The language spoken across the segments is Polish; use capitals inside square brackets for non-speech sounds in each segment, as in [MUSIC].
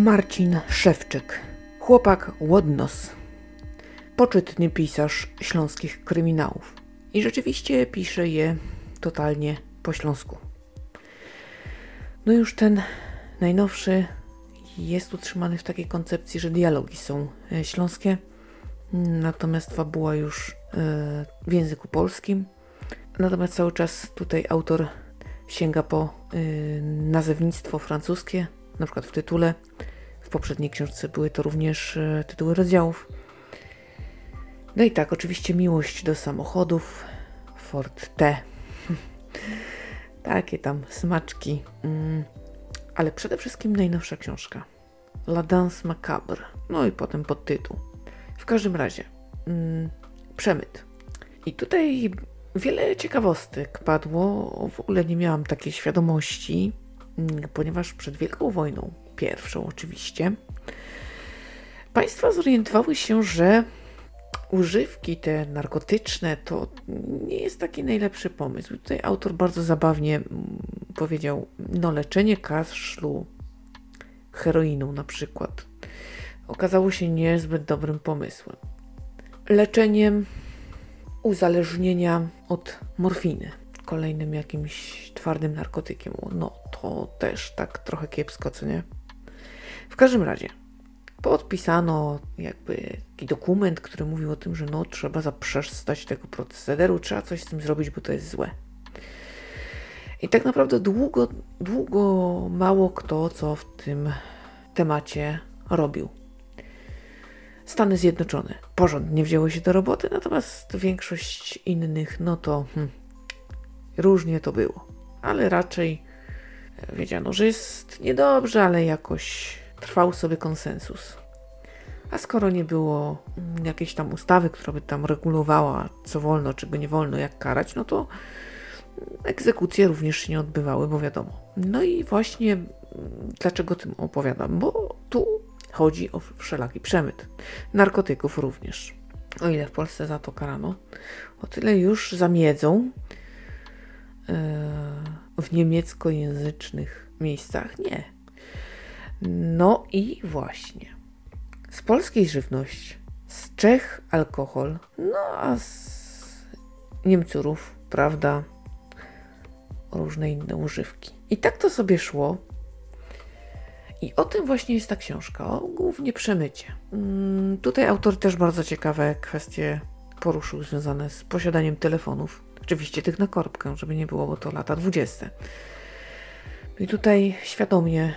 Marcin Szewczyk, chłopak Łodnos, poczytny pisarz śląskich kryminałów. I rzeczywiście pisze je totalnie po śląsku. No już ten najnowszy jest utrzymany w takiej koncepcji, że dialogi są e, śląskie, natomiast fabuła już e, w języku polskim. Natomiast cały czas tutaj autor sięga po e, nazewnictwo francuskie, na przykład w tytule. W poprzedniej książce były to również tytuły rozdziałów. No i tak, oczywiście miłość do samochodów, Ford T. [LAUGHS] Takie tam smaczki. Mm. Ale przede wszystkim najnowsza książka. La Danse Macabre. No i potem podtytuł. W każdym razie, mm, przemyt. I tutaj wiele ciekawostek padło. W ogóle nie miałam takiej świadomości, mm, ponieważ przed Wielką Wojną, pierwszą oczywiście, państwa zorientowały się, że używki te narkotyczne to nie jest taki najlepszy pomysł. Tutaj autor bardzo zabawnie mm, powiedział, no leczenie kaszlu heroiną na przykład okazało się niezbyt dobrym pomysłem. Leczeniem uzależnienia od morfiny, kolejnym jakimś twardym narkotykiem, no to też tak trochę kiepsko, co nie? W każdym razie, podpisano jakby taki dokument, który mówił o tym, że no trzeba zaprzestać tego procederu, trzeba coś z tym zrobić, bo to jest złe. I tak naprawdę długo, długo mało kto co w tym temacie robił. Stany Zjednoczone porządnie wzięły się do roboty, natomiast większość innych, no to hmm, różnie to było. Ale raczej wiedziano, że jest niedobrze, ale jakoś trwał sobie konsensus. A skoro nie było mm, jakiejś tam ustawy, która by tam regulowała, co wolno, czego nie wolno, jak karać, no to egzekucje również się nie odbywały, bo wiadomo. No i właśnie mm, dlaczego tym opowiadam? Bo tu chodzi o wszelaki przemyt. Narkotyków również. O ile w Polsce za to karano, o tyle już za miedzą yy, w niemieckojęzycznych miejscach nie. No i właśnie. Z polskiej żywność, z Czech alkohol, no a z Niemcurów, prawda, różne inne używki. I tak to sobie szło. I o tym właśnie jest ta książka, o głównie przemycie. Mm, tutaj autor też bardzo ciekawe kwestie poruszył związane z posiadaniem telefonów. Oczywiście tych na korbkę, żeby nie było, bo to lata 20. I tutaj świadomie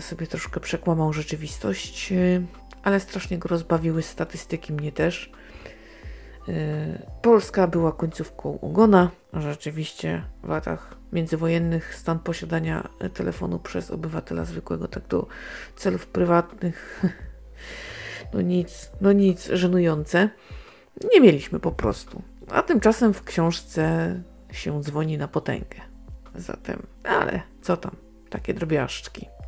sobie troszkę przekłamał rzeczywistość, e, ale strasznie go rozbawiły statystyki mnie też. E, Polska była końcówką ugona. Rzeczywiście w latach międzywojennych stan posiadania telefonu przez obywatela zwykłego tak do celów prywatnych [LAUGHS] no nic, no nic, żenujące. Nie mieliśmy po prostu. A tymczasem w książce się dzwoni na potęgę. Zatem, ale co tam, takie drobiażdżki.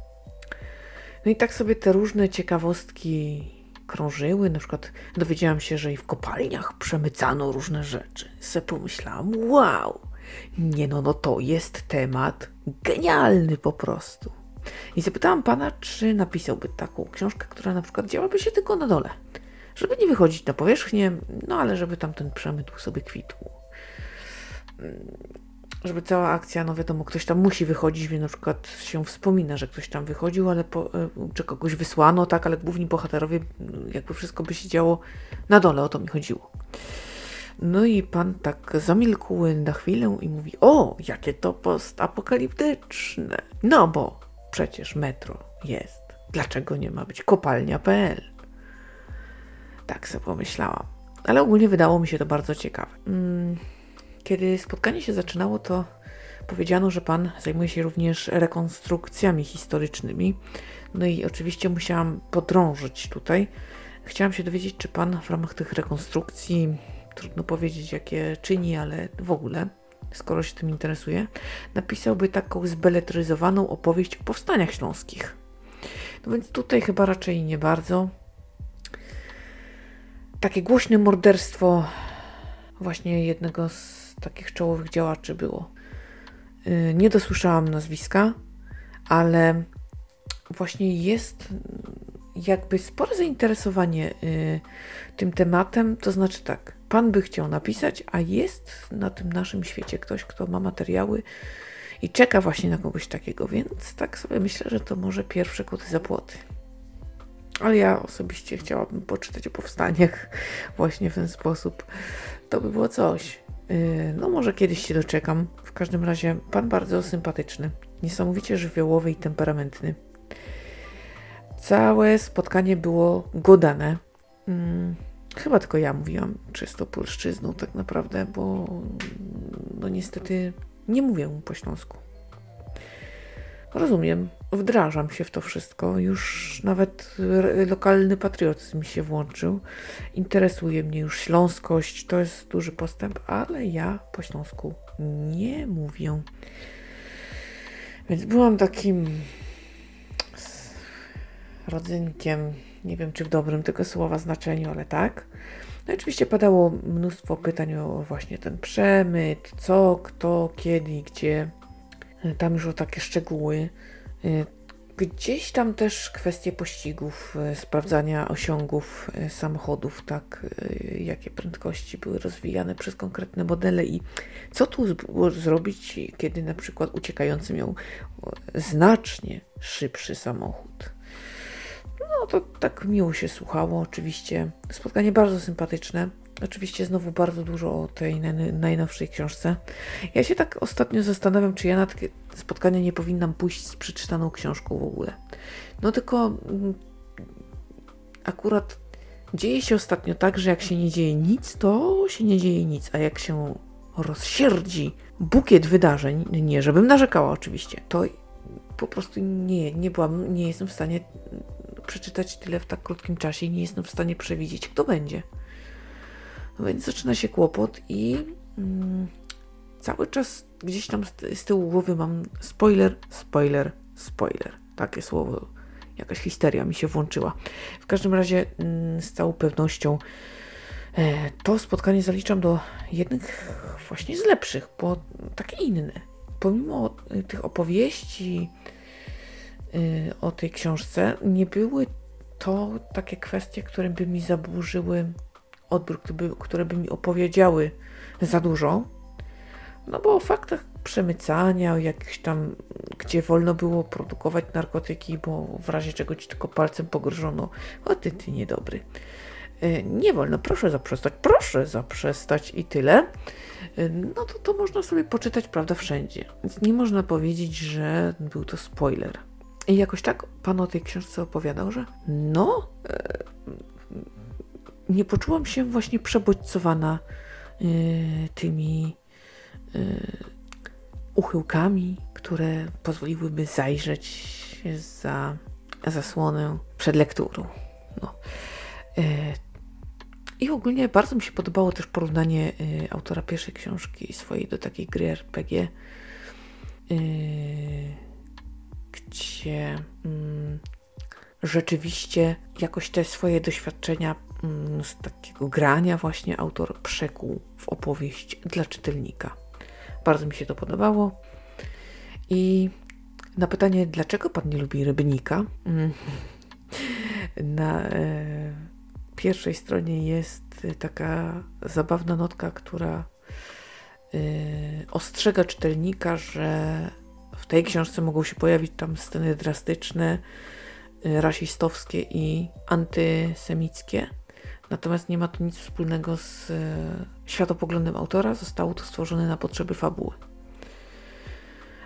No i tak sobie te różne ciekawostki krążyły. Na przykład dowiedziałam się, że i w kopalniach przemycano różne rzeczy. Se pomyślałam, wow, nie no, no to jest temat genialny po prostu. I zapytałam pana, czy napisałby taką książkę, która na przykład działaby się tylko na dole. Żeby nie wychodzić na powierzchnię, no ale żeby tam ten przemyt sobie kwitł żeby cała akcja, no wiadomo, ktoś tam musi wychodzić, więc na przykład się wspomina, że ktoś tam wychodził, ale po, e, czy kogoś wysłano, tak, ale główni bohaterowie, jakby wszystko by się działo na dole, o to mi chodziło. No i pan tak zamilkł na chwilę i mówi, o, jakie to postapokaliptyczne. No bo przecież metro jest. Dlaczego nie ma być kopalnia.pl? Tak sobie pomyślałam. Ale ogólnie wydało mi się to bardzo ciekawe. Mm kiedy spotkanie się zaczynało, to powiedziano, że pan zajmuje się również rekonstrukcjami historycznymi. No i oczywiście musiałam podrążyć tutaj. Chciałam się dowiedzieć, czy pan w ramach tych rekonstrukcji, trudno powiedzieć jakie czyni, ale w ogóle, skoro się tym interesuje, napisałby taką zbeletryzowaną opowieść o powstaniach śląskich. No więc tutaj chyba raczej nie bardzo. Takie głośne morderstwo właśnie jednego z takich czołowych działaczy było. Y, nie dosłyszałam nazwiska, ale właśnie jest jakby spore zainteresowanie y, tym tematem. To znaczy tak, pan by chciał napisać, a jest na tym naszym świecie ktoś, kto ma materiały i czeka właśnie na kogoś takiego, więc tak sobie myślę, że to może pierwsze koty za płoty. Ale ja osobiście chciałabym poczytać o powstaniach [LAUGHS] właśnie w ten sposób. To by było coś. Y, no może kiedyś się doczekam. W każdym razie pan bardzo sympatyczny, niesamowicie żywiołowy i temperamentny. Całe spotkanie było godane. Hmm, chyba tylko ja mówiłam czysto polszczyzną tak naprawdę, bo no niestety nie mówię po śląsku. Rozumiem, wdrażam się w to wszystko. Już nawet lokalny patriotyzm się włączył. Interesuje mnie już śląskość, to jest duży postęp, ale ja po śląsku nie mówię. Więc byłam takim rodzynkiem, nie wiem czy w dobrym tego słowa znaczeniu, ale tak. No i oczywiście padało mnóstwo pytań o właśnie ten przemyt, co, kto, kiedy gdzie. Tam już o takie szczegóły. Gdzieś tam też kwestie pościgów, sprawdzania osiągów samochodów, tak, jakie prędkości były rozwijane przez konkretne modele i co tu było zrobić, kiedy na przykład uciekający miał znacznie szybszy samochód. No to tak miło się słuchało, oczywiście. Spotkanie bardzo sympatyczne. Oczywiście znowu bardzo dużo o tej najnowszej książce. Ja się tak ostatnio zastanawiam, czy ja na takie spotkanie nie powinnam pójść z przeczytaną książką w ogóle. No tylko mm, akurat dzieje się ostatnio tak, że jak się nie dzieje nic, to się nie dzieje nic, a jak się rozsierdzi bukiet wydarzeń, nie żebym narzekała oczywiście, to po prostu nie, nie byłam, nie jestem w stanie przeczytać tyle w tak krótkim czasie i nie jestem w stanie przewidzieć, kto będzie. No więc zaczyna się kłopot i mm, cały czas gdzieś tam z, tyłu głowy mam spoiler, spoiler, spoiler. Takie słowo, jakaś histeria mi się włączyła. W każdym razie mm, z całą pewnością e, to spotkanie zaliczam do jednych właśnie z lepszych, bo takie inne. Pomimo e, tych opowieści, Y, o tej książce, nie były to takie kwestie, które by mi zaburzyły odbiór, które by, które by mi opowiedziały za dużo. No bo o faktach przemycania, jakichś tam, gdzie wolno było produkować narkotyki, bo w razie czego ci tylko palcem pogrożono, o ty, ty niedobry. Y, nie wolno, proszę zaprzestać, proszę zaprzestać i tyle. Y, no to to można sobie poczytać, prawda, wszędzie. Więc nie można powiedzieć, że był to spoiler. I jakoś tak pan o tej książce opowiadał, że no, e, nie poczułam się właśnie przebodźcowana e, tymi e, uchyłkami, które pozwoliłyby zajrzeć za zasłonę przed lekturą. No. I ogólnie bardzo mi się podobało też porównanie autora pierwszej książki swojej do takiej gry RPG gdzie mm, rzeczywiście jakoś te swoje doświadczenia z takiego grania właśnie autor przekuł w opowieść dla czytelnika. Bardzo mi się to podobało. I na pytanie, dlaczego pan nie lubi rybnika, mm, [LAUGHS] na e, pierwszej stronie jest taka zabawna notka, która e, ostrzega czytelnika, że w tej książce mogą się pojawić tam sceny drastyczne, y, rasistowskie i antysemickie. Natomiast nie ma to nic wspólnego z y, światopoglądem autora. Zostało to stworzone na potrzeby fabuły.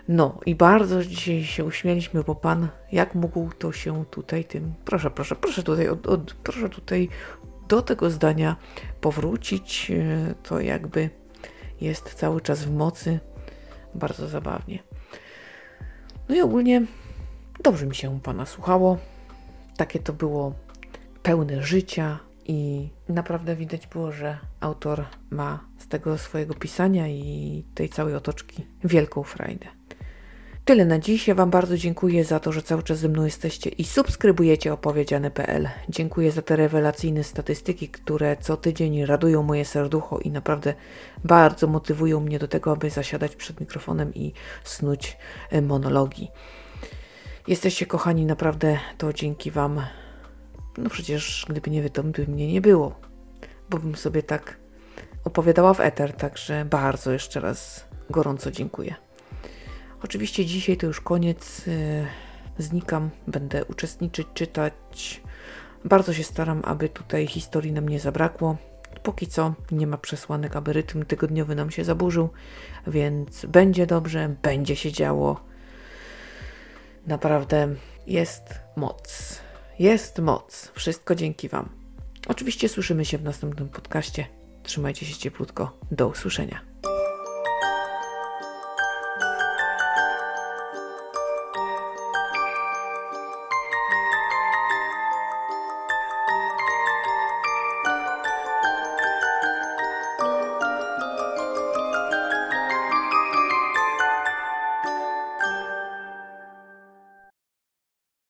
No i bardzo dzisiaj się uśmieliśmy, bo pan, jak mógł to się tutaj tym. Proszę, proszę, proszę tutaj, od, od, proszę tutaj do tego zdania powrócić. Y, to jakby jest cały czas w mocy. Bardzo zabawnie. No i ogólnie dobrze mi się pana słuchało. Takie to było pełne życia i naprawdę widać było, że autor ma z tego swojego pisania i tej całej otoczki wielką frajdę. Tyle na dziś. Ja Wam bardzo dziękuję za to, że cały czas ze mną jesteście i subskrybujecie opowiedziane.pl. Dziękuję za te rewelacyjne statystyki, które co tydzień radują moje serducho i naprawdę bardzo motywują mnie do tego, aby zasiadać przed mikrofonem i snuć e, monologi. Jesteście kochani, naprawdę to dzięki Wam. No przecież gdyby nie Wy, to by mnie nie było, bo bym sobie tak opowiadała w eter, także bardzo jeszcze raz gorąco dziękuję. Oczywiście dzisiaj to już koniec. y, Znikam, będę uczestniczyć, czytać. Bardzo się staram, aby tutaj historii nam nie zabrakło. Póki co nie ma przesłanek, aby rytm tygodniowy nam się zaburzył, więc będzie dobrze, będzie się działo. Naprawdę jest moc. Jest moc. Wszystko dzięki Wam. Oczywiście słyszymy się w następnym podcaście. Trzymajcie się cieplutko. Do usłyszenia.